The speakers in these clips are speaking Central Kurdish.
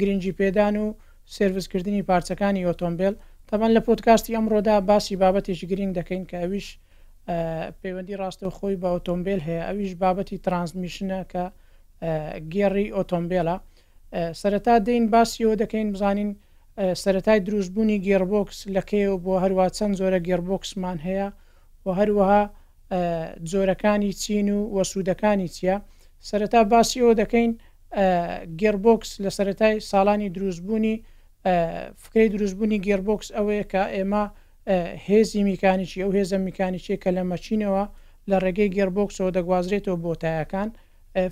گرنگیپێدان و سێرڤسکردنی پارچەکانی ئۆتۆمبێل، تەبەن لە پۆدکاستی ئەمڕۆدا باسی بابەتێکی گرنگ دەکەین کە ئەویش پەیوەندی ڕاستەوخۆی بە ئۆتۆمبێل هەیە ئەویش بابەتی ترانسمیشنە کە گێڕی ئۆتۆمبێلە سەرەتا دێین باسیەوە دەکەین بزانین سەتای دروستبوونی گێڕبۆکس لە کەیەوە بۆ هەروە چەند جۆرە گێڕبۆکسمان هەیە و هەروەها جۆرەکانی چین و و سوودەکانی چیە سەرەتا باسی ئەوە دەکەین گێربۆکس لە سەرەتای ساڵانی دروستبوونی فکری دروستبوونی گێربۆکس ئەوەیە کە ئێمە هێزی میکانیکی ئەو هێزە میکانیکی کە لە مەچینەوە لە ڕێگەی گێربۆکسەوە دەگوازرێتەوە بۆ تایەکان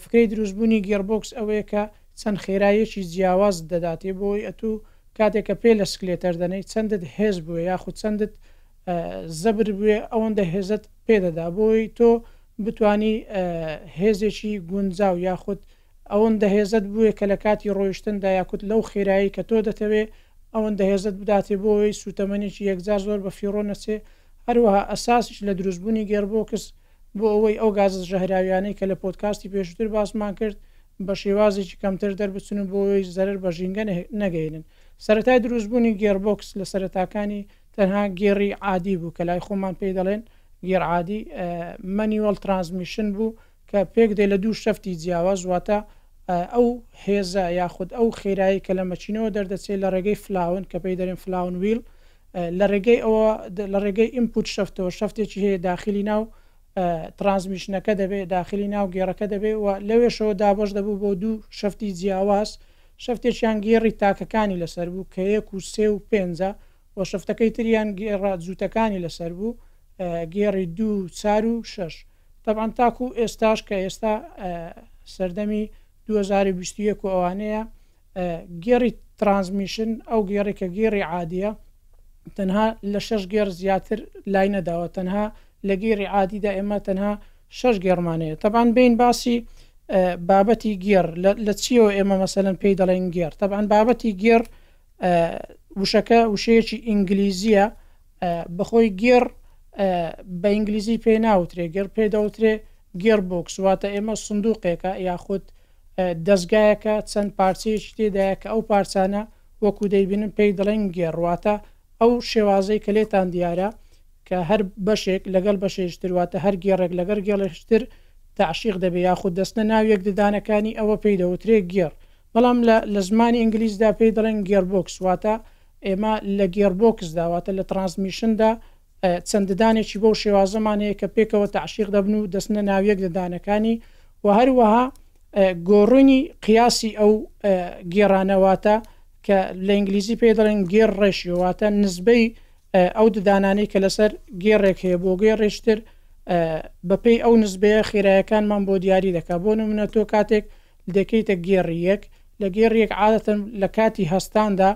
فکری دروستبوونی گێربۆکس ئەوەیە کە چەند خێرایەکی جیاواز دەداتێ بۆی ئەتوو کاتێکە پێ لە سکلێتەر دەنەی چەندت هێز بووە یاخود چەندت زەبر بوێ ئەوەندە هێزت پێ دەدا بۆی تۆ بتوانی هێزێکی گونجاو یاخود ئەوەندە هێزت بوێ کە لە کاتی ڕۆیشتندا یاکوت لەو خێرایی کە تۆ دەتەوێ ئەوەندە هێزت بداتێ بۆی سوتەمەنێکی یەکجار زۆر بە فیڕۆ نەچێ هەروەها ئەساسیش لە دروستبوونی گێربۆکس بۆ ئەوەی ئەو گازە ژەهراویانەی کە لە پۆدکاستی پێشوتر باسمان کرد بە شێوازێکی کەمتر دەربچن و بۆی زەرەر بە ژینگە نەگەینن سەرەتای دروستبوونی گێربۆکس لە سەرەتاکانی تەنها گێڕی عادی بوو کە لای خۆمان پێی دەڵێن گێڕ عادی، Manual Transmission، بوو کە پێک دێ لە دوو شەفتی جیاواز واتە ئەو هێزە یاخود ئەو خێرایەی کە لە مەکینەوە دەردەچێ لە ڕێگەی فلاون کە پێی دەرێن فلاون ویل لە ڕێگەی ئەوە لە ڕێگەی ئینپوت شەفتەوە شەفتێکی هەیە داخلی ناو ترانسمیشنەکە دەبێ داخلی ناو گێڕەکە دەبێ و لەوێشەوە دابەش دەبوو بۆ دوو شەفتی جیاواز شەفتێکیان گێڕی تاکەکانی لەسەر بوو کە یەک و سێ و پێنجە و شەفتەکەی تریان گێڕە جووتەکانی لەسەر بوو گێڕی دوو و چار و شەش تەبعەن تاکوو ئێستاش کە ئێستا سەردەمی 2021 و ئەوانەیە گێڕی ترانزمیشن ئەو گێڕی کە گێڕی عادیە تەنها لە شەش گێڕ زیاتر لای نەداوە تەنها لە گێڕی عادیدا ئێمە تەنها شەش گێڕمان هەیە تەبعەن بێین باسی بابەتی گێڕ لە چیەوە ئێمە مەسەلەن پێی دەڵێن گێڕ تەبعەن بابەتی گێڕ وشەکە وشەیەکی ئینگلیزیە بەخۆی گێڕ بە ئینگلیزی پێ ناوترێ گەر پێ دەوترێ گێڕ بۆکس واتە ئێمە سندوقێکە یاخود دەستگایەکە چەند پارچەیەکی تێدایە کە ئەو پارچانە وەکو دەیبینن پێی دڵێن گێڕواتە ئەو شێوازەی کە لێتان دیارە کە هەر بەشێک لەگەڵ بەشێش تر واتە هەر گێڕێک لەگەڵ گێڵێش تر تەعشیق دەبێ یاخود دەستنە ناو یەک ددانەکانی ئەوە پێی دەوترێ گێڕ بەڵام لە لە زمانی ئینگلیزدا پێی دەڵێن گێربۆکس واتە ئێمە لە گێربۆکس داواتە لە ترانسمیشندا چەند ددانێکی بەو شێوازەمان هەیە کە پێکەوە تەعشیق دەبن و دەستنە ناویەک ددانەکانی و هەروەها گۆڕونی قیاسی ئەو گێڕانەواتە کە لە ئینگلیزی پێ دەڵێن گێر ڕێشیواتە نزبەی ئەو ددانانەی کە لەسەر گێڕێک هەیە بۆ گێڕێکی تر بەپێی ئەو نسبەیە خێرایەکانمان بۆ دیاری دەکات بۆ نمونە تۆ کاتێک دەکەیتە گێڕی یەک لە گێڕی یەک عادەتەن لە کاتی هەستاندا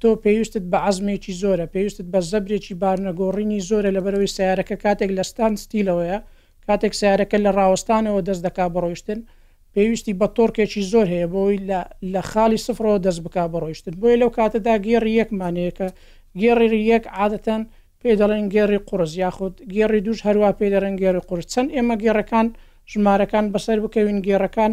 تۆ پێویستت بە عزمێکی زۆرە پێویستت بە زەبرێکی بارنەگۆڕینی زۆرە لە بەرەوەی سیارەکە کاتێک لە ستان ستیلەوەیە کاتێک سەیارەکە لە ڕاوەستانەوە دەست دەکات بە ڕۆیشتن، پێویستی بە تۆرکێکی زۆر هەیە بۆ ئەوەی لە لە خاڵی سفرەوە دەست بکات بە ڕۆیشتن، بۆیە لەو کاتەدا گێڕی یەکمان هەیە کە گێڕی یەک عادەتەن پێی دەڵێن گێڕی قوڕس یاخود گێڕی دووش هەروا پێی دەڵێن گێڕی قوڕس، چەند ئێمە گێڕەکان ژمارەکان بەسەر بکەوین گێڕەکان،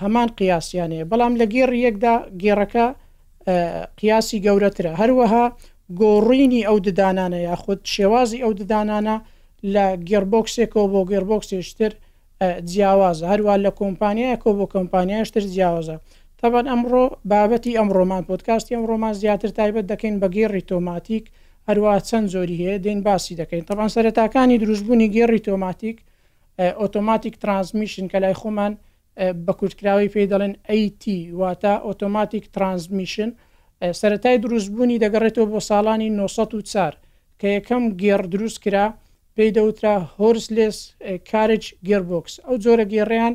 هەمان قیاسیان هەیە بەڵام لە گێڕی یەکدا گێڕەکە قیاسی گەورەترە هەروەها گۆڕینی ئەو ددانانە یاخود شێوازی ئەو ددانانە لە گێڕبۆکسێکەوە بۆ گێڕبۆکسێشتر جیاوازە هەروە لە کۆمپانیایەکۆ بۆ کۆمپانیایشتر جیاوازە تەبەن ئەمڕۆ بابەتی ئەم ڕۆمان پۆتکاستی ئەم ڕۆمان زیاتر تایبەت دەکەین بە گێڕی تۆماتیک هەروە چەند زۆری هەیە دەین باسی دەکەین تەبان سەرەتاکانی دروستبوونی گێڕی تۆماتیک ئۆتۆماتیک ترانسمیشن کە لای خۆمان بە کورتکراوەی پێی دەڵێن AT واتە ئۆتۆماتیک ترانسمیشن سەتای دروستبوونی دەگەڕێتەوە بۆ ساڵانی 1940 کە یەکەم گێڕ دروست کرا پێی دەوترا هۆرسلس کارج گێربکس ئەو جۆرە گێڕیان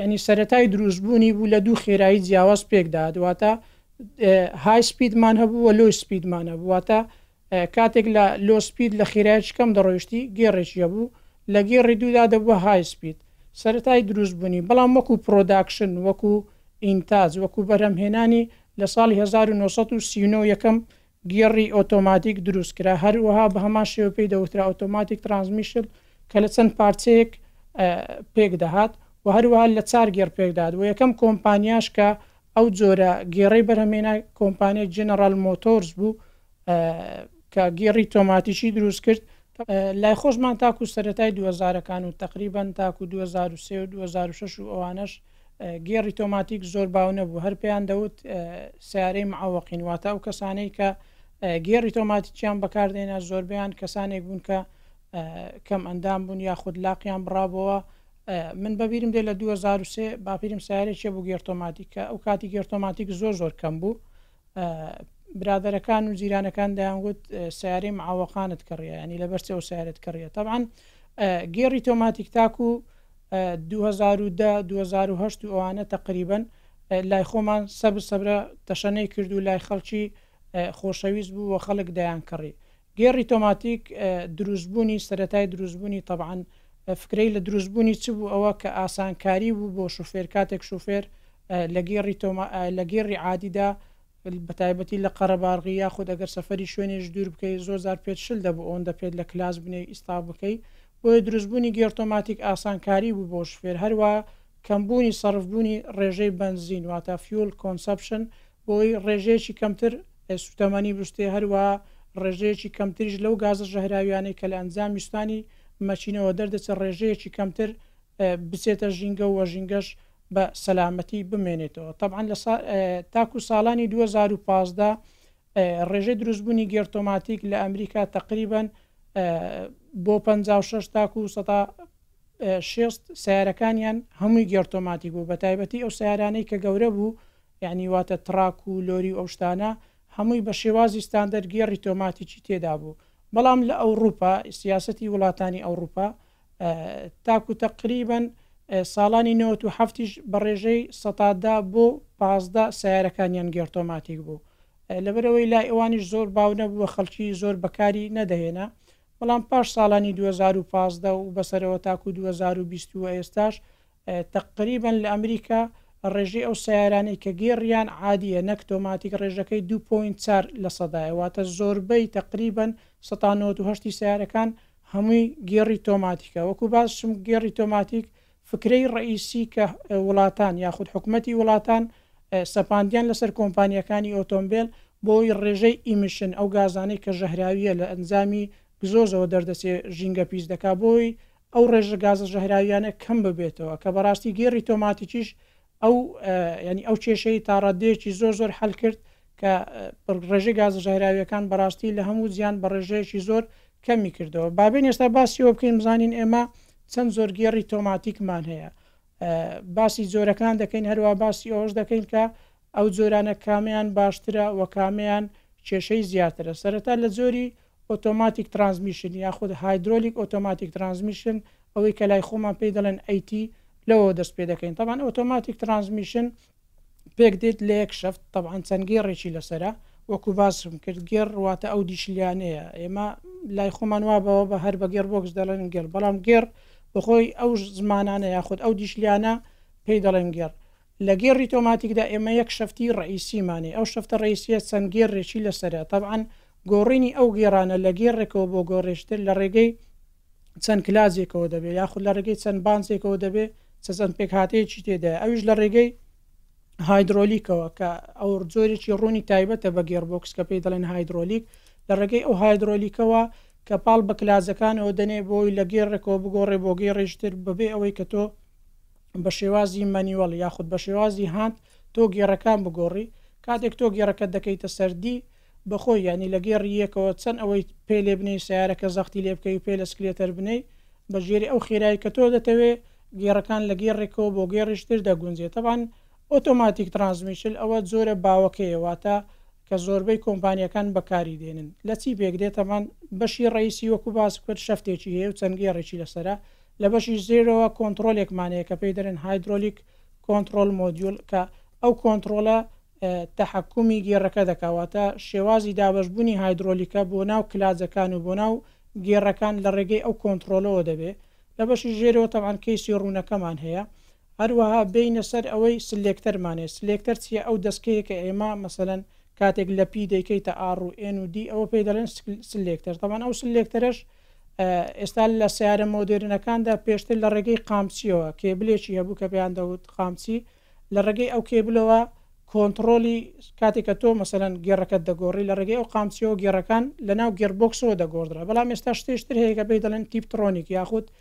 ینی سەتای دروستبوونی بوو لە دوو خێرایی جیاواز پێکدا دواتە های سپیدمان هەبوو وە لۆی سپیدمان هەبوواتە کاتێک لە لۆ سپید لە خێرایەکی کەم دەڕۆیشتی گێڕێکی هەبوو، لە گێڕی دوودا دەبووە های سپید. سەرەتای دروستبوونی، بەڵام وەکوو پرۆداکشن، وەکوو ئینتاج، وەکوو بەرهەمهێنانی لە ساڵی هەزار و نۆ سەد و سی و نۆ یەکەم گێڕی ئۆتۆماتیک دروست کرا، هەروەها بە هەمان شێوە پێی دەوترا ئۆتۆماتیک ترانسمیشن کە لە چەند پارچەیەک پێک دەهات و هەروەها لە چار گێڕ پێک دەهات و یەکەم کۆمپانیاش کە ئەو جۆرە گێڕەی بەرهەمهێنای کۆمپانیای جێنەڕال مۆتۆرس بوو کە گێڕی تۆماتیکی دروست کرد لای خۆشمان تاکو سەتای دوهزارەکان و تقریبان تاکو 2023 و 2006 و ئەوانەش گێڕی تۆماتیک زۆر باو نەبوو هەر پێیان دەوت سیارەی معوەقین واتە ئەو کەسانەی کە گێڕی تۆماتیکیان بەکاردێنا زۆربیان کەسانێک بوون کە کەم ئەندام بوون یاخود لاقییان بڕابەوە من بەبیرم دێ لە دوو هەزار و سێ باپیرم سیارەی چێ بوو گێرتۆماتیک کە ئەو کاتی گێرتۆماتیک زۆر زۆر کەم بوو برادەرەکان و جیرانەکان دەیانگوت سیارەی معاوەقانت کڕیە ینی لەبەر چێ و سیارەت کڕیە طبعاان گێڕی تۆماتیک تاکو 2010 2010 و ئەوانە تقریبن لای خۆمان سەبر سەبرە تەشەنەی کرد و لای خەڵکی خۆشەویست بوو و خەڵک دەیان کڕی گێڕی تۆماتیک دروست بوونی سەرەتای دروست بوونی تەبعەن فکرەی لە دروست بوونی چ بوو ئەوە کە ئاسانکاری بوو بۆ شوفێر کاتێک شوفێر لە گێڕی تۆما لە گێڕی عادیدا بە تایبەتی لە قەرەباڵغی یاخود ئەگەر سەفەری شوێنێش دوور بکەی زۆر زار پێت شل دەبوو ئەوەندە پێت لە کلاس بنێی ئیستا بکەی بۆیە دروست بوونی گێڕ تۆماتیک ئاسانکاری بوو بۆ شوفێر هەروە کەمبوونی سەرف بوونی ڕێژەی بەنزین واتە فیول کۆنسەپشن بەوەی ڕێژەیەکی کەمتر سووتەمەنی بستێ، هەروەها ڕێژەیەکی کەمتریش لەو گازە ژەهراوییانەی کە لە ئەنجامی سوتانی مەکینەوە دەردەچێت ڕێژەیەکی کەمتر بچێتە ژینگە و ژینگەش بە سەلامەتی بمێنێتەوە تەبعەن لە تاکو ساڵانی 2015 ڕێژەی دروستبوونی گێرتۆماتیک لە ئەمریکا تقریبەن بۆ 56 تاکو سەدا شێست سەیارەکانیان هەمووی گێڕتۆماتیک بوو بەتایبەتی ئەو سەیارانەی کە گەورە بوو یانی واتە تڕاک و لۆری و ئەو شتانە هەمووی بە شێوازی ستاندەر گێڕی تۆماتیکی تێدا بوو بەڵام لە ئەوڕوپا سیاسەتی وڵاتانی ئەوڕوپا تاکو تەقریبەن ساڵانی نەوەت و حەفتیش بە ڕێژەی سەتادا بۆ پازدە سەیارەکانیان گێڕتۆماتیک بوو لەبەرەوەی لای ئەوانیش زۆر باو نەبووە خەڵکی زۆر بەکاری نەدەهێنا بەڵام پاش ساڵانی دوو هەزار و پازدە و بەسەرەوە تاکوو دوو هەزار و بیست و ئێستاش تەقریبەن لە ئەمریکا ڕێژەی ئەو سەیارانەی کە گێڕیان عادییە نەک تۆماتیک ڕێژەکەی دوو پۆینت چار لەسەدایە واتە زۆربەی تەقریبەن سەتا نەوەد و هەشت ی سەیارەکان هەمووی گێڕی تۆماتیکە وەکوو باسشم گێڕی تۆماتیک فکرەی ڕەئیسی کە وڵاتان یاخود حکومەتی وڵاتان سەپاندیان لەسەر کۆمپانیاکانی ئۆتۆمبێل بۆی ڕێژەی ئیمیشن ئەو گازانەی کە ژەهراویە لە ئەنجامی گزۆزەوە دەردەچێ ژینگە پیس دەکا بۆی ئەو ڕێژە گازە ژەهراویانە کەم ببێتەوە کە بەڕاستی گێڕی تۆماتیکیش ئەو یانی ئەو کێشەی تا ڕاددەیەکی زۆر زۆر حل کرد کە ڕێژەی گازە ژایراویەکان بەڕاستی لە هەموو جیان بە ڕێژەیەکی زۆر کەمی کردەوە بابێن ئێستا باسیەوە بکەین بزانین ئێمە چەند زۆر گێڕی تۆماتیکمان هەیە باسی جۆرەکان دەکەین هەروە باسی ئەوش دەکەین کە ئەو جۆرانە کامیان باشترە وەکامیان کێشەی زیاترە سەرەتا لە جۆری ئۆتۆماتیک ترانسمیشن یاخود هایدرۆلیک ئۆتۆماتیک ترانسمیشن ئەوەی کە لای خۆمان پێی دەڵێن AT لەوەوە دەست پێ دەکەین تەبعەن ئۆتۆماتیک ترانسمیشن پێک دێت لە یەک شەفت تەبعەن چەند گێڕێکی لەسەرە وەکو باسم کرد گێڕ واتە ئەو دیشلیانەیە ئێمە لای خۆمان وا بەوە بە هەر بە گێڕ بۆکس دەڵێن گێڕ بەڵام گێڕ بەخۆی ئەو زمانانە یاخود ئەو دیشلیانە پێی دەڵێن گێڕ لە گێڕی تۆماتیکدا ئێمە یەک شەفتی ڕەئیسیمانەیە، ئەو شەفتە ڕەئیسییە چەند گێڕێکی لەسەرە، تەبعەن گۆڕینی ئەو گێڕانە لە گێڕێکەوە بۆ گۆڕێکتر لە ڕێگەی چەند کلاجێکەوە دەبێت، یاخود لە ڕێگەی چەند بانجێکەوە دەبێت چە چەند پێکهاتەیەکی تێدایە، ئەویش لە ڕێگەی هایدرۆلیکەوە کە ئەو جۆرێکی ڕوونی تایبەتە بە گێڕبۆکس کە پێی دەڵێن هایدرۆلیک، لە ڕێگەی ئەو هایدرۆلیکەوە کە پاڵ بە کلاجەکانەوە دەنێ بۆی لە گێڕێکەوە بگۆڕێ بۆ گێڕێکتر بەبێ ئەوەی کە تۆ بە شێوازی مەنیوەڵ یاخود بە شێوازی هاند تۆ گێڕەکان بگۆڕی کاتێک تۆ گێڕەکە دەکەیتە سەر دی بە خۆی یانی لە گێڕی یەکەوە چەند ئەوەی پێ لێ بنێی سەیارەکە زەختی لێ بکەی و پێ لە سکلێتەر بنێی بە ژێری ئەو خێرایی کە تۆ دەتەوێ گێڕەکان لە گێڕێکەوە بۆ گێڕیش تر دەگونجێ تەبعەن ئۆتۆماتیک ترانسمیشل ئەوە جۆرە باوەکەیە واتە کە زۆربەی کۆمپانیاکان بەکاری دێنن لە چی پێک دێ تەمان بەشی ڕەیسی وەکو باس کرد شەفتێکی هەیە و چەند گێڕێکی لەسەرە لە بەشی زێرۆوە کۆنتڕۆلێکمان هەیە کە پێی دەرێن هایدرۆلیک کۆنتڕۆل مۆدیول کە ئەو کۆنتڕۆلە تەحەکومی گێڕەکە دەکا واتە شێوازی دابەش بونی هایدرۆلیکە بۆ ناو کلاجەکان و بۆ ناو گێڕەکان لە ڕێگەی ئەو کۆنتڕۆلەوە دەبێ لە بەشی ژێرەوە تەمان کەیسی ڕونەکەمان هەیە هەروەها بێینە سەر ئەوەی سلێکتەرمانێ، سلێکتەر چیە؟ ئەو دەسکەیە کە ئێمە مەسەلەن کاتێک لە پی دەیکەیتە ئاڕ و ئێن و دی ئەوە پێی دەڵێن سلێکتەر، تەبعەن ئەو سلێکتەرەش ئێستا لە سەیارە مۆدێرنەکاندا پێشتر لە ڕێگەی قامچیەوە کێبلێکی هەبوو کە پێیان دەوت قامچی لە ڕێگەی ئەو کێبلەوە کۆنتڕۆلی کاتێک کە تۆ مەسەلەن گێڕەکەت دەگۆڕی لە ڕێگەی ئەو قامچیەوە گێڕەکان لەناو گێربۆکسەوە دەگۆڕدرا بەڵام ئێستا شتێشتر هەیە کە پێی دەڵێن تیپتڕۆنیک یاخود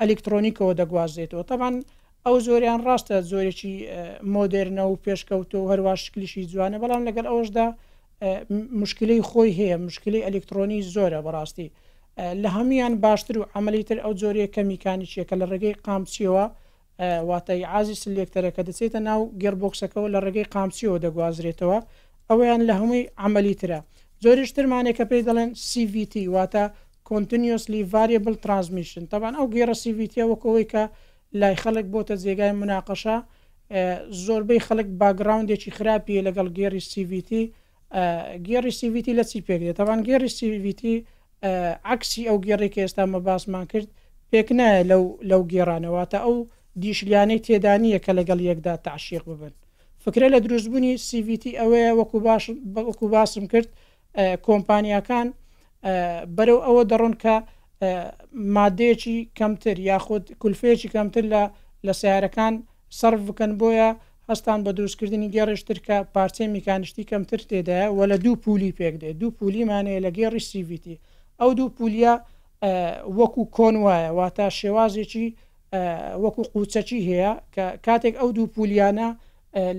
ئەلیکتڕۆنیکەوە دەگوازرێتەوە تەبعەن ئەو زۆریان ڕاستە زۆرێکی مۆدێرنە و پێشکەوتوو هەروە شکلیشی جوانە بەڵام لەگەل ئەوەشدا مشکلی خۆی هەیە مشکلی ئەلیکترۆنی زۆرە بەڕاستی لە هەمویان باشتر و ئەمەلی تر ئەو جۆرەیە کە میکانیچیە کە لە ڕێگەی قامچیەوە واتای عازی سلێکتەرە کە دەچێتە ناو گێربکسەکەەوە لە ڕێگەی قامچیەوە دەگوازرێتەوە ئەویان لە هەمووی ئەمەلی ترە زۆریشترمانێک کە پێی دەڵێن CVT واتە Continuously Variable Transmission، تەبعەن ئەو گیڕەسیڤیتیە وەکو ئەوەی کە لای خەڵک بۆتە جێگای موناقەشە، زۆربەی خەڵک باکگراوندێکی خراپی هەیە لەگەڵ گێڕی سیڤیتی، گێڕی سیڤیتی لە چی پێکدێت؟ تەبعەن گێڕی سیڤیتی عەکسی ئەو گێڕەی کە ئێستا مە باسمان کرد پێکنایە لەو لەو گێڕانە، واتە ئەو دیشلیانەی تێدا نییە کە لەگەڵ یەکدا تەعشیق ببن. فکرە لە دروستبوونی سیڤیتی ئەوەیە وەکو باش وەکو باسم کرد کۆمپانیاکان بەرەو ئەوە دەڕۆن کە ماددەیەکی کەمتر یاخود کولفەیەکی کەمتر لە لە سەیارەکان سەرف بکەن بۆیە هەستان بە دروستکردنی گێڕێش تر کە پارچەی میکانیشتی کەمتر تێدایە و لە دوو پولی پێک دێ دوو پولی مانەیە لە گێڕی سیڤیتی ئەو دوو پولیە وەکو کۆن وایە واتە شێوازێکی وەکو قوچەکی هەیە کە کاتێک ئەو دوو پولیانە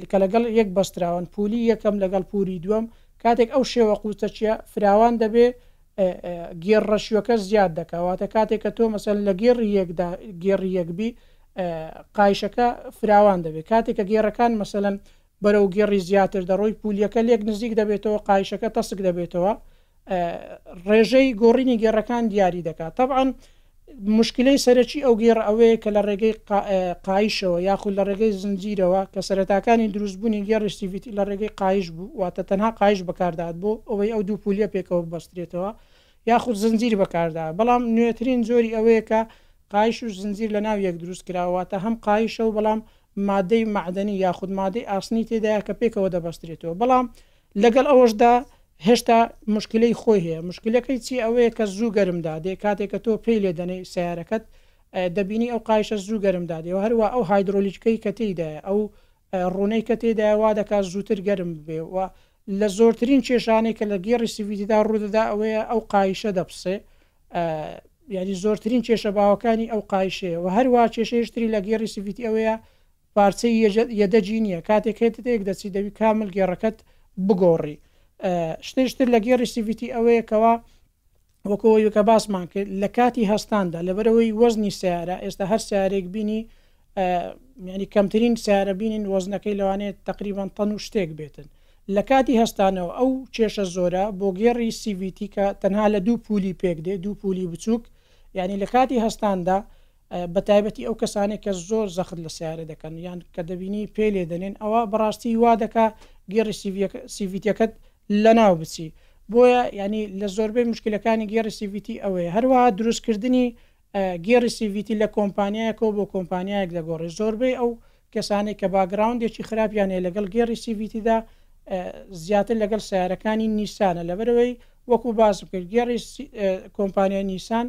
کە لەگەڵ یەک بەستراون، پولی یەکەم لەگەڵ پولی دووەم، کاتێک ئەو شێوە قوتەچیە فراوان دەبێ گێڕ ڕەشیوەکە زیاد دەکا واتە کاتێک کە تۆ مەسەن لە گێڕی یەکدا گێڕی یەکبی قایشەکە فراوان دەبێت کاتێک کە گێڕەکان مەسەن بەرەو گێڕی زیاتر دەڕۆی پولیەکە لێک نزیک دەبێتەوە قایشەکە تەسک دەبێتەوە ڕێژەی گۆڕینی گێڕەکان دیاری دەکات تەبعەن مشکلەی سەرەکی ئەو گێڕ ئەوەیە کە لە ڕێگەی قایشەوە یاخود لە ڕێگەی زنجیرەوە کە سەرەتاکانی دروستبوونی گێڕی سیڤیتی لە ڕێگەی قایش بوو واتە تەنها قایش بەکاردات بۆ ئەوەی ئەو دوو پولیە پێکەوە بەسترێتەوە یاخود زنجیر بەکاردا بەڵام نوێترین جۆری ئەوەیە کە قایش و زنجیر لە ناو یەک دروست کراوەتە هەم قایشە و بەڵام مادەی معدەنی یاخود مادەی ئاسنی تێدایە کە پێکەوە دەبەسترێتەوە بەڵام لەگەڵ ئەوەشدا هێشتا مشکلەی خۆی هەیە مشکلەکەی چی ئەوەیە کە زوو گەرم دادێ کاتێک کە تۆ پێی لێ دەنێی سیارەکەت دەبینی ئەو قایشە زوو گەرم دادێ و هەروە ئەو هایدرۆلیکەی کە تێدایە ئەو ڕوونەی کە تێدایە وا دەکات زووتر گەرم بێ و لە زۆرترین کێشانەی کە لە گێڕی سیویددا ڕوودەدا ئەوەیە ئەو قایشە دەپسێ یاری زۆرترین کێشە باوەکانی ئەو قایشەیە و هەروە کێشەیشتری لە گێڕی سیویتی ئەوەیە پارچەی یەدەگی نیە کاتێک هێتە دەیەک دەچی دەبی کامل گێڕەکەت بگۆڕی شتێش تر لە گێڕی سیڤیتی ئەوەیە کەوا وەکو ئەوەی کە باسمان کرد لە کاتی هەستاندا لەبەرەوەی وەزنی سیارە ئێستا هەر سیارێک بینی ینی کەمترین سیارە بینین وەزنەکەی لەوانێت تقریبان تەن و شتێک بێتن لە کاتی هەستانەوە ئەو کێشە زۆرە بۆ گێڕی سیڤیتی کە تەنها لە دوو پولی پێک دێ دوو پولی بچووک یعنی لە کاتی هەستاندا بە تایبەتی ئەو کەسانەی کە زۆر زەخت لە سەیارە دەکەن یان کە دەبینی پێ لێ دەنێن ئەوە بەڕاستی وا دەکا گێڕی سیڤیتەکەت لە ناو بچی بۆیە ینی لە زۆربەی مشکلەکانی گێڕی سیڤیتی ئەوەیە هەروە دروستکردنی گێڕی سیڤیتی لە کۆمپانیایەکەوە بۆ کۆمپانیایەک دەگۆڕی زۆربەی ئەو کەسانێک کە باگراوندێکی خراپیانە لەگەڵ گێڕی سیڤیتیدا زیاتر لەگەڵ سیارەکانی نیسانە لەبەرەوەی وەکو باس کرد گێڕی کۆمپانیای نیسان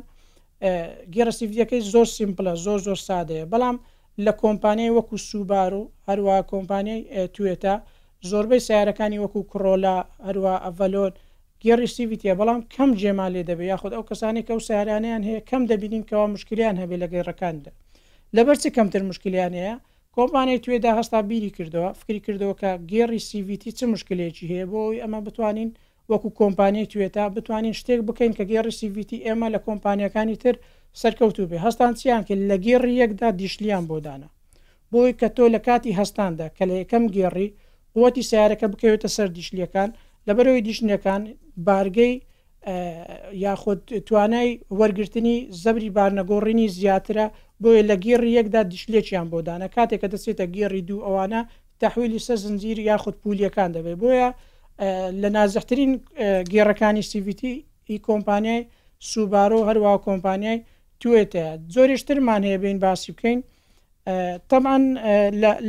گێڕەسیڤیەکەی زۆر سیمپلە زۆر زۆر سادەیە بەڵام لە کۆمپانیای وەکو سوبارو هەروا کۆمپانیای توێتا زۆربەی سەیارەکانی وەکو کڕۆلا هەروا ئەڤەلۆن گێڕی سیڤیت هەیە بەڵام کەم جێمان لێ دەبێ یاخود ئەو کەسانەی کە ئەو سەیارانەیان هەیە کەم دەبینین کەوا مشکلیان هەبێ لە گێڕەکاندا لەبەر چ کەمتر مشکلیان هەیە کۆمپانیای توێدا هەستا بیری کردەوە فکری کردەوە کە گێڕی سیڤیتی چ مشکلێکی هەیە بۆ ئەوی ئەمە بتوانین وەکو کۆمپانیای توێتا بتوانین شتێک بکەین کە گێڕی سی ڤی تی ئێمە لە کۆمپانیاکانی تر سەرکەوتوو بێ هەستان چیان کرد لە گێڕی یەکدا دیشلیان بۆ دانا بۆی کە تۆ لە کاتی هەستاندا کە لە یەکەم گێڕی قوتی سەیارەکە بکەوێتە سەر دیشلیەکان لەبەرەوەی دیشنەکان بارگەی یاخود توانای وەرگرتنی زەبری بارنەگۆڕینی زیاترە بۆیە لە گێڕی یەکدا دیشلێکیان بۆ دانا کاتێکە دەچێتە گێڕی دوو ئەوانە تەحویلی سەر زنجیر یاخود پولیەکان دەبێت بۆیە لە نازحترین گێڕەکانی سیڤتی ئی کۆمپانیای سوبارۆ هەروە کۆمپانیای توێتە زۆریشترمان هەیە بین باسی بکەین طبعاان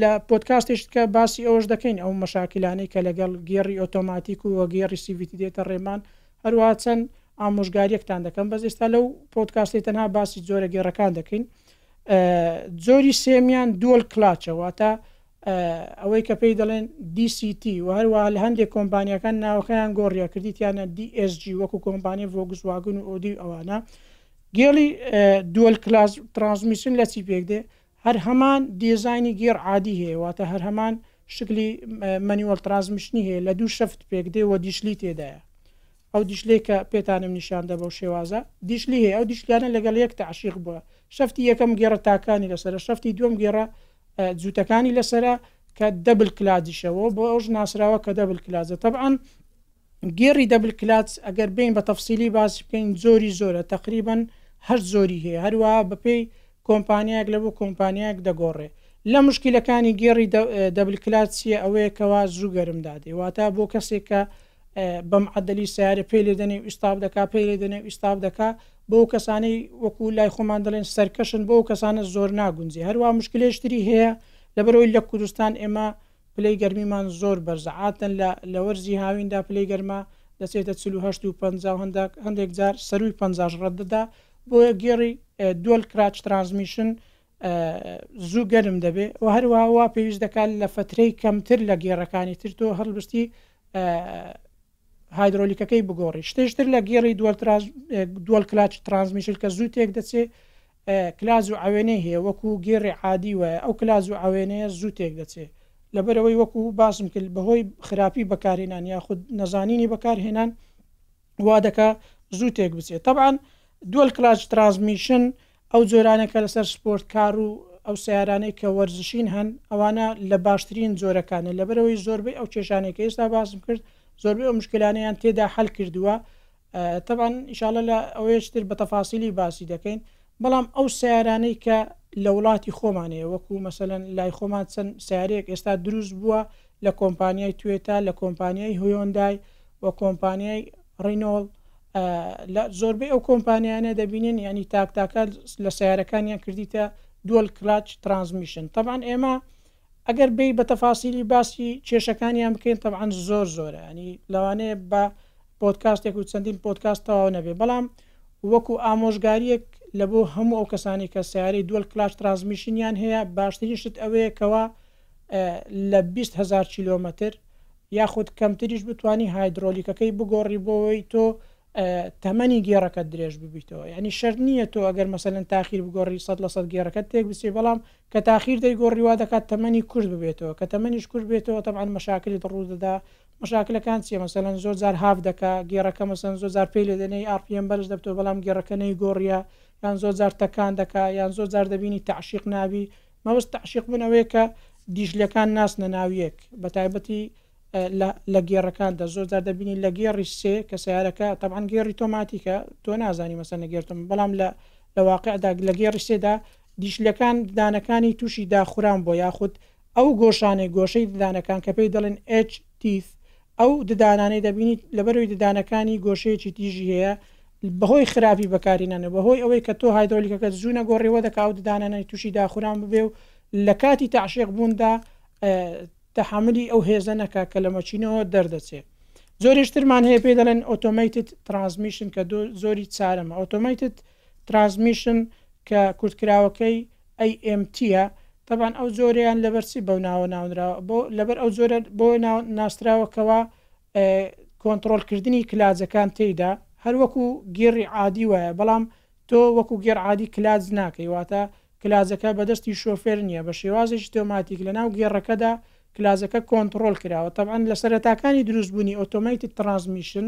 لە پۆتکاستێشتکە باسی ئەوش دەکەین ئەو مەشاکلانەی کە لەگەڵ گێڕی ئۆتۆماتیک و وەگەێڕی سیڤتی دێتە ڕێمان هەروە چەند ئامۆژگاریەکتان دەکەم بەزیستا لەو پۆتکاستی تەنها باسی جۆرە گێڕەکان دەکەین جۆری سێمیان دوەل کلاچە واتە ئەوەی کە پێی دەڵێن DCT و هەروەها لە هەندێک کۆمپانیەکان ناوەکەیان گۆڕیە کردیتیانە DSG وەکو کۆمپانیای ڤۆگسواگن و ئۆدی و ئەوانە گێڵی دوەل کلاس ترانسمیسن لە چی پێک دێ هەر هەمان دیزانی گێڕ عادی هەیە واتە هەر هەمان شکلی مەنیوەڵ ترانسمیشنی هەیە لە دوو شەفت پێک دێ و دیشلی تێدایە ئەو دیشلەی کە پێتانم نیشان دا بەو شێوازە دیشلی هەیە ئەو دیشلانە لەگەڵ یەک تەعشیق بووە شەفتی یەکەم گێڕە تاکانی لەسەرە شەفتی دووەم گێڕە جووتەکانی لەسەرە کە دەبل کلاجیشەوە بۆ ئەوش ناسراوە کە دەبل کلاجە تەبعەن گێڕی دەبل کلاج ئەگەر بین بە تەفسیلی باسی بکەین زۆری زۆرە تقریبن هەشت زۆری هەیە هەروە بەپێی کۆمپانیایەک لە بۆ کۆمپانیایەک دەگۆڕێ لە مشکلەکانی گێڕی دەبل کلاج چیە ئەوەیە کەوا زوو گەرم دادێ واتا بۆ کەسێک کە بە معەدەلی سەیارە پێی لێ دەنێ و ئیستاپ دەکا، پێی لێ دەنێ و ئیستاپ دەکا، بۆ ئەو کەسانەی وەکوو لای خۆمان دەڵێن سەرکەشن، بۆ ئەو کەسانە زۆر ناگونجێ. هەروا موشکیلەیش تری هەیە، لەبەرئەوەی لە کوردستان ئێمە پلەی گەرمیمان زۆر بەرزە، عادەتەن لە لە وەرزی هاویندا پلەی گەرما دەچێتە چل و هەشت و پەنجا و هەندا هەندێک جار سەرووی پەنجاش ڕەت دەدا، بۆیە گێڕی Dual Clutch Transmission زوو گەرم دەبێ و هەروەها وا پێویست دەکات لە فەترەی کەمتر لە گێڕەکانی تر تۆ هەڵبستی هایدرۆلیکەکەی بگۆڕی شتێشتر لە گێڕی دووەل کلاچ ترانزمیشل کە زوو تێک دەچێ کلاز و ئەوێنەی هەیە وەکو گێڕی عادی وایە ئەو کلاز و ئەوێنەیە زوو تێک دەچێ لەبەرەوەی وەکو باسم کرد بەهۆی خراپی بەکارهێنان یاخود نەزانینی بەکارهێنان وادەکا زوو تێک بچێت تەبعەن دوەل کلاچ ترانسمیشن ئەو جۆرانە کە لەسەر سپۆرت کار و ئەو سەیارانەی کە وەرزشین هەن ئەوانە لە باشترین جۆرەکانە لەبەرەوەی زۆربەی ئەو کێشانەی کە ئێستا باسم کرد زۆربەی ئەو مشکلانەیان تێدا حەل کردووە تەبان ئیشااللە لە ئەوەیە تر بە تەفاسیلی باسی دەکەین بەڵام ئەو سیارانەی کە لە وڵاتی خۆمانەیە وەکو مەسەەن لای خۆمان چەند سیارێک ئێستا دروست بووە لە کۆمپانیای توێتا، لە کۆمپانیای هویۆندای و کۆمپانیای ڕینۆڵ، لە زۆربەی ئەو کۆمپانیانە دەبینن یانی تاک تاکە لە سەیارەکانیان کردیتە دوەل کلاچ ترانسمیشن تەبعەن ئێمە ئەگەر بێی بە تەفاسیلی باسی کێشەکانیان بکەین تەبعەن زۆر زۆرە ینی لەوانەیە بە پۆتکاستێک و چەندین پۆتکاست تەواو نەبێ بەڵام وەکو ئامۆژگاریەک لە بۆ هەموو ئەو کەسانی کە سیارەی دووەل کلاش ترانسمیشنیان هەیە باشترین شت ئەوەیە کەەوە لە بیست هەزار کیلۆمەتر یاخود کەمتریش بتانی هایدرۆلیکەکەی بگۆڕی بۆەوەی تۆ تەمەنی گێڕەکە درێژ ببیتەوە ینی شەر نییە تۆ ئەگەر مەسەن تاخیر بگۆڕی سە لە سەد گێڕەکە تێک بچێ بەڵام کە تاخیر دەی گۆڕیوا دەکات تەمەنی کورد ببێتەوە کە تەمەنیش کورد بێتەوە تەعاان مەشاکلی دڕوو دەدا مەشاکلەکان چیە مەسەن زۆر جار هاف دەکا گێڕەکە مەسەن زۆر جار پێی لە دەنەی ئاپیان بەرز دەبتەوە بەڵام گێڕەکەنەی گۆڕە یان زۆر جار تەکان دەکا یان زۆر جار دەبینی تعشیق نابی مەبەست تەعشیق بوون ئەوەیە کە دیجلەکان ناسنە ناو یەک بە تایبەتی لە لە گێڕەکاندا زۆر جار دەبینی لە گێڕی سێ کە سیارەکە تەبان گێڕی تۆماتیکە تۆ نازانی مەسە نەگێرتم بەڵام لە لە واقعدا لە گێڕی سێدا دیشلەکان دانەکانی تووشی داخوران بۆ یاخود ئەو گۆشانەی گۆشەی ددانەکان کە پێی دەڵێن ئچ تیف ئەو ددانانەی دەبینیت لەبەرەوەی ددانەکانی گۆشەیەکی تیژی هەیە بەهۆی خراپی بەکارینانە بەهۆی ئەوەی کە تۆ هایدۆلیکەکەت زوو نەگۆڕی وە دەکا و ددانانەی تووشی داخوران ببێ و لە کاتی تەعشیق بووندا تەحەملی ئەو هێزە نەکا کە لە مەچینەوە دەردەچێ زۆریشترمان هەیە پێ دەڵێن ئۆتۆمیتت ترانسمیشن کە زۆری چارەمە ئۆتۆمیتت ترانسمیشن، کە کورتکراوەکەی، AMT، ە، تەبعەن ئەو جۆرەیان لەبەر چی بەو ناوە ناونراوە؟ بۆ لەبەر ئەو جۆرە بەوە نا ناسراوە کەوا کۆنتڕۆڵکردنی کلاجەکان تێیدا هەر وەکو گێڕی عادی وایە بەڵام تۆ وەکو گێڕ عادی کلاج ناکەی واتە کلاجەکە بەدەستی شۆفێر نییە بە شێوازێکی تۆماتیک لەناو گێڕەکەدا کلاجەکە کۆنتڕۆڵ کراوە تەبعەن لە سەرەتاکانی دروستبوونی ئۆتۆمەیتد ترانسمیشن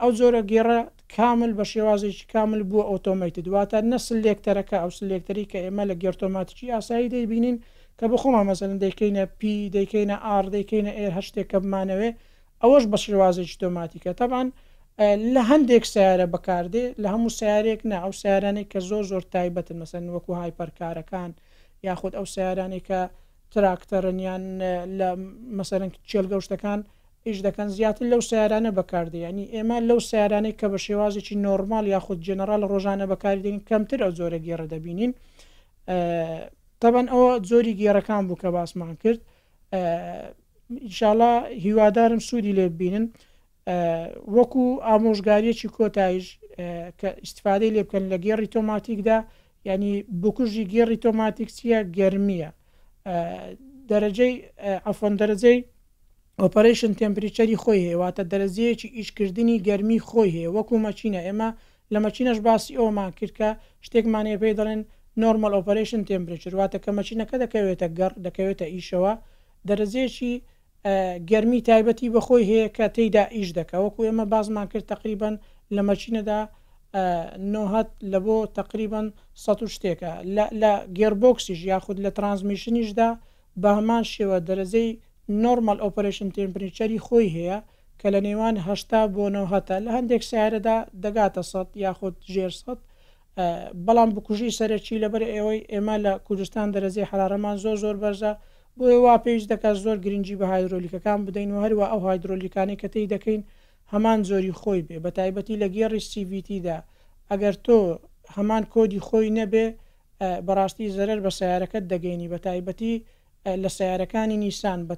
ئەو جۆرە گێڕە کامل بە شێوازێکی کامل بووە ئۆتۆمەیتد، واتە نە سلێکتەرەکە ئەو سلێکتەری کە ئێمە لە گێڕتۆماتیکی ئاسایی دەیبینین کە بە خۆمان مەسەلەن دەیکەینە P دەیکەینە R دەیکەینە ئێر هەر شتێک کە بمانەوێ ئەوەش بە شێوازێکی تۆماتیکە تەبعەن لە هەندێک سەیارە بەکاردێ لە هەموو سەیارێک نا ئەو سەیارانەی کە زۆر زۆر تایبەتن مەسەلەن وەکو هایپەرکارەکان یاخود ئەو سەیارانەی کە تراکتەرن یان لە مەسەلەن کێڵگە و شتەکان یش دەکەن زیاتر لەو سەیارانە بەکاردێیانی ئێمە لەو سەیارانەی کە بە شێوازێکی نۆرماڵ یاخود جێنەڕاڵ ڕۆژانە بەکاری دێنین کەمتر ئەو جۆرە گێڕە دەبینین تەبەن ئەوە جۆری گێڕەکان بوو کە باسمان کرد ئیشاڵا هیوادارم سوودی لێ ببینن وەکو ئامۆژگاریەکی کۆتایش کە ئیسفادەی لێ بکەن لە گێڕی تۆماتیکدا ینی بکوژی گێڕی تۆماتیک چیە گەرمیە دەرەجەی ئەفۆن دەرەجەی ئۆپەرەیشن تێمپریچەری خۆی هەیە واتە دەرەجەیەکی ئیش کردنی گەرمی خۆی هەیە وەکو مەکینە ئێمە لە مەکینەش باسی ئەوەمان کرد کە شتێکمان هەیە پێی دەڵێن نۆرمەل ئۆپەرەیشن تێمپریچەر واتە کە مەکینەکە دەکەوێتە گەڕ دەکەوێتە ئیشەوە دەرەجەیەکی گەرمی تایبەتی بەخۆی هەیە کە تێیدا ئیش دەکە وەکو ئێمە بازمان کرد تقریبان لە مەچینەدا نۆهات لە بۆ تقریبان سە شتێکە لە گێربۆکسیش یاخود لە ترانسمیشنیشدا بەهەمان شێوە دەرەجەی Normal Operation Temperature ی خۆی هەیە کە لە نێوان هەشتا بۆ نەوهەت ە، لە هەندێک سەیارەدا دەگاتە سەد یاخود ژێر سەد، بەڵام بکوژی سەرەکی لەبەر ئەوەی ئێمە لە کوردستان دەرەجەی حەرارەمان زۆر زۆر بەرزە بۆیە وا پێویست دەکات زۆر گرنگی بە هایدرۆلیکەکان بدەین و هەروا ئەو هایدرۆلیکانەی کە تێی دەکەین هەمان جۆری خۆی بێ بەتایبەتی لە گێڕی CVT دا ئەگەر تۆ هەمان کۆدی خۆی نەبێ بەڕاستی زەرەر بە سەیارەکەت دەگەینی بەتایبەتی لە سەیارەکانی نیسان بە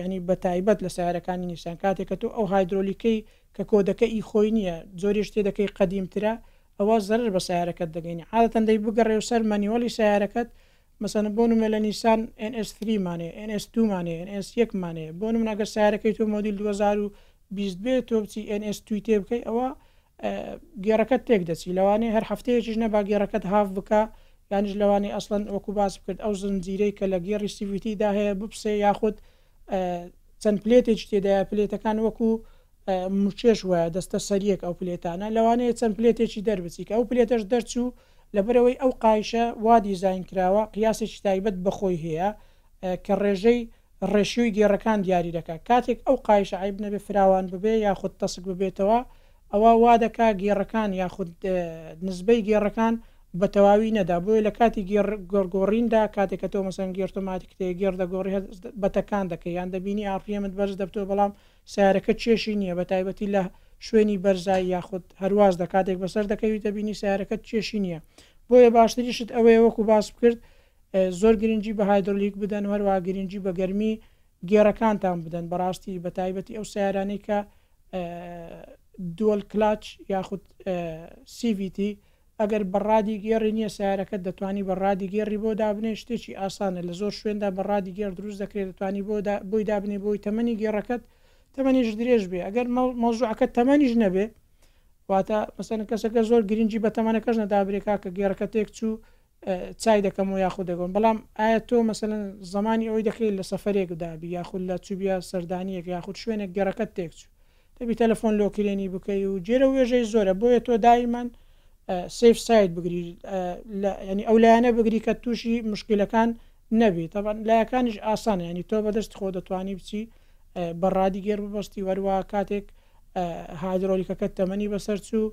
یانی بە تایبەت لە سەیارەکانی نیسان کاتێک کە تۆ ئەو هایدرۆلیکەی کە کۆدەکە ئی خۆی نییە جۆری شتێ دەکەی قەدیمترە ئەوە زەرەر بە سەیارەکەت دەگەینی عادەتەن دەی بگەڕێ و سەر مەنیوەڵی سەیارەکەت مەسەن بۆ نمە لە نیسان NS3 مانێ NS2 مانێ NS1 مانێ بۆ نمە گەر سەیارەکەی تۆ مۆدیل 2020 بێ تۆ بچی NS2 تێ بکەی ئەوە گێڕەکەت تێک دەچی لەوانەیە هەر هەفتەیەکیش نەبا گێڕەکەت هاف بکا یانیش لەوانەیە ئەسڵەن وەکو باست کرد ئەو زنجیرەی کە لە گێڕی سیڤیتی دا هەیە بپسێ یاخود چەند پلێتێکی تێدایە پلێتەکان وەکو مچێش وایە دەستە سەریەک ئەو پلێتانە لەوانەیە چەند پلێتێکی دەربچی کە ئەو پلێتەش دەرچوو لەبەرەوەی ئەو قایشە وا دیزین کراوە قیاسێکی تایبەت بەخۆی هەیە کە ڕێژەی ڕێشیۆی گێڕەکان دیاری دەکا کاتێک ئەو قایشە عەیب نەبێ فراوان ببێ یاخود تەسک ببێتەوە ئەوا وا دەکا گێڕەکان یاخود نسبەی گێڕەکان بە تەواوی نەدا بۆیە لە کاتی گێڕ گۆڕگۆڕیندا کاتێک کە تۆ مەسەن گێڕ تۆ ماتیکتەیە گێڕ دەگۆڕی هەر بەتەکان دەکەی یان دەبینی ئاڕ پی ئێمت بەرز دەبتەوە بەڵام سەیارەکەت کێشی نییە بە تایبەتی لە شوێنی بەرزایی یاخود هەرواز دە کاتێک بەسەر دەکەوی دەبینی سەیارەکەت کێشی نییە بۆیە باشتریشت ئەوەیە وەکو باس بکرد زۆر گرنگی بە هایدرۆلیک بدەن و هەروەها گرنگی بە گەرمی گێڕەکانتان بدەن بەڕاستی بە تایبەتی ئەو سیارانەی کە دووەل کلاچ یاخود سیVT ئەگەر بە ڕادی گێڕی نییە سیارەکە دەتوانی بە ڕادی گێڕی بۆ دابنێ شتێکی ئاسانە لە زۆر شوێندا بە ڕادی گێڕ دروست دەکرێت دەتوانی بۆ بۆی دابنێ بۆی تەمەنی گێڕەکەت تەمەنیش درێژ بێ ئەگەر مەوزوعەکە تەمەنیش نەبێ واتە مەسەن کەسەکە زۆر گرنگی بە تەمەنەکەش نەدابرێکا کە گێڕەکە تێک چوو چای دەکەمەوە یاخود دەگۆم بەڵام ئایا تۆ مەسەلەن زەمانی ئەوەی دەکەی لە سەفەرێک دابی یاخود لە چوبیا سەردانیەک یاخود شوێنێک گەڕەکەت تێکچوو دەبی تەلەفۆن لۆکرێنی بکەی و جێرە وێژەی زۆرە بۆیە تۆ دایمەن سیف سایت بگری ینی ئەو لایەنە بگری کە تووشی مشکلەکان نەبی تەبان لایەکانیش ئاسانە ینی تۆ بەدەست خۆ دەتوانی بچی بەڕادی گێر ببستی وەروە کاتێک هایدرۆلیکەکە تەمەنی بەسەر چوو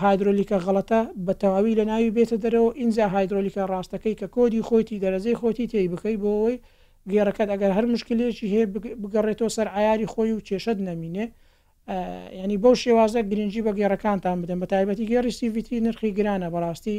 هایدرۆلیکە غەڵەتە بە تەواوی لە ناوی بێتە دەرەوە ئینجا هایدرۆلیکە ڕاستەکەی کە کۆدی خۆتی دەرەجەی خۆتی تێی بکەی بۆ ئەوەی گێڕەکەت ئەگەر هەر مشکلەیەکی هەیە بگەڕێتەوە سەر عەیاری خۆی و کێشەت نەمینێ یانی بەو شێوازە گرنگی بە گێڕەکانتان بدەن بە تایبەتی گێڕی سیڤیتی نرخی گرانە بەڕاستی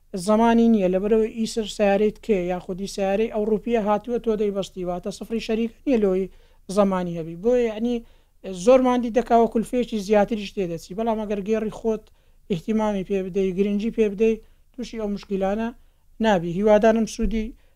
زمانی نیە لەبەرئەوەی ئیسر سەیارەی تکەیە یاخودی سەیارەی ئەوڕوپیە هاتوە تۆ دەی بەستی واتە سفری شەریکە نیە لۆی زمانی هەبی بۆیە یەعنی زۆرمان دی دەکا وە کولفەیەکی زیاتریش تێ دەچی بەڵام ئەگەر گێڕی خۆت ئیهتیمامی پێ بدەی گرنگی پێ بدەی توشی ئەو موشکیلانە نابی هیوادارم سودی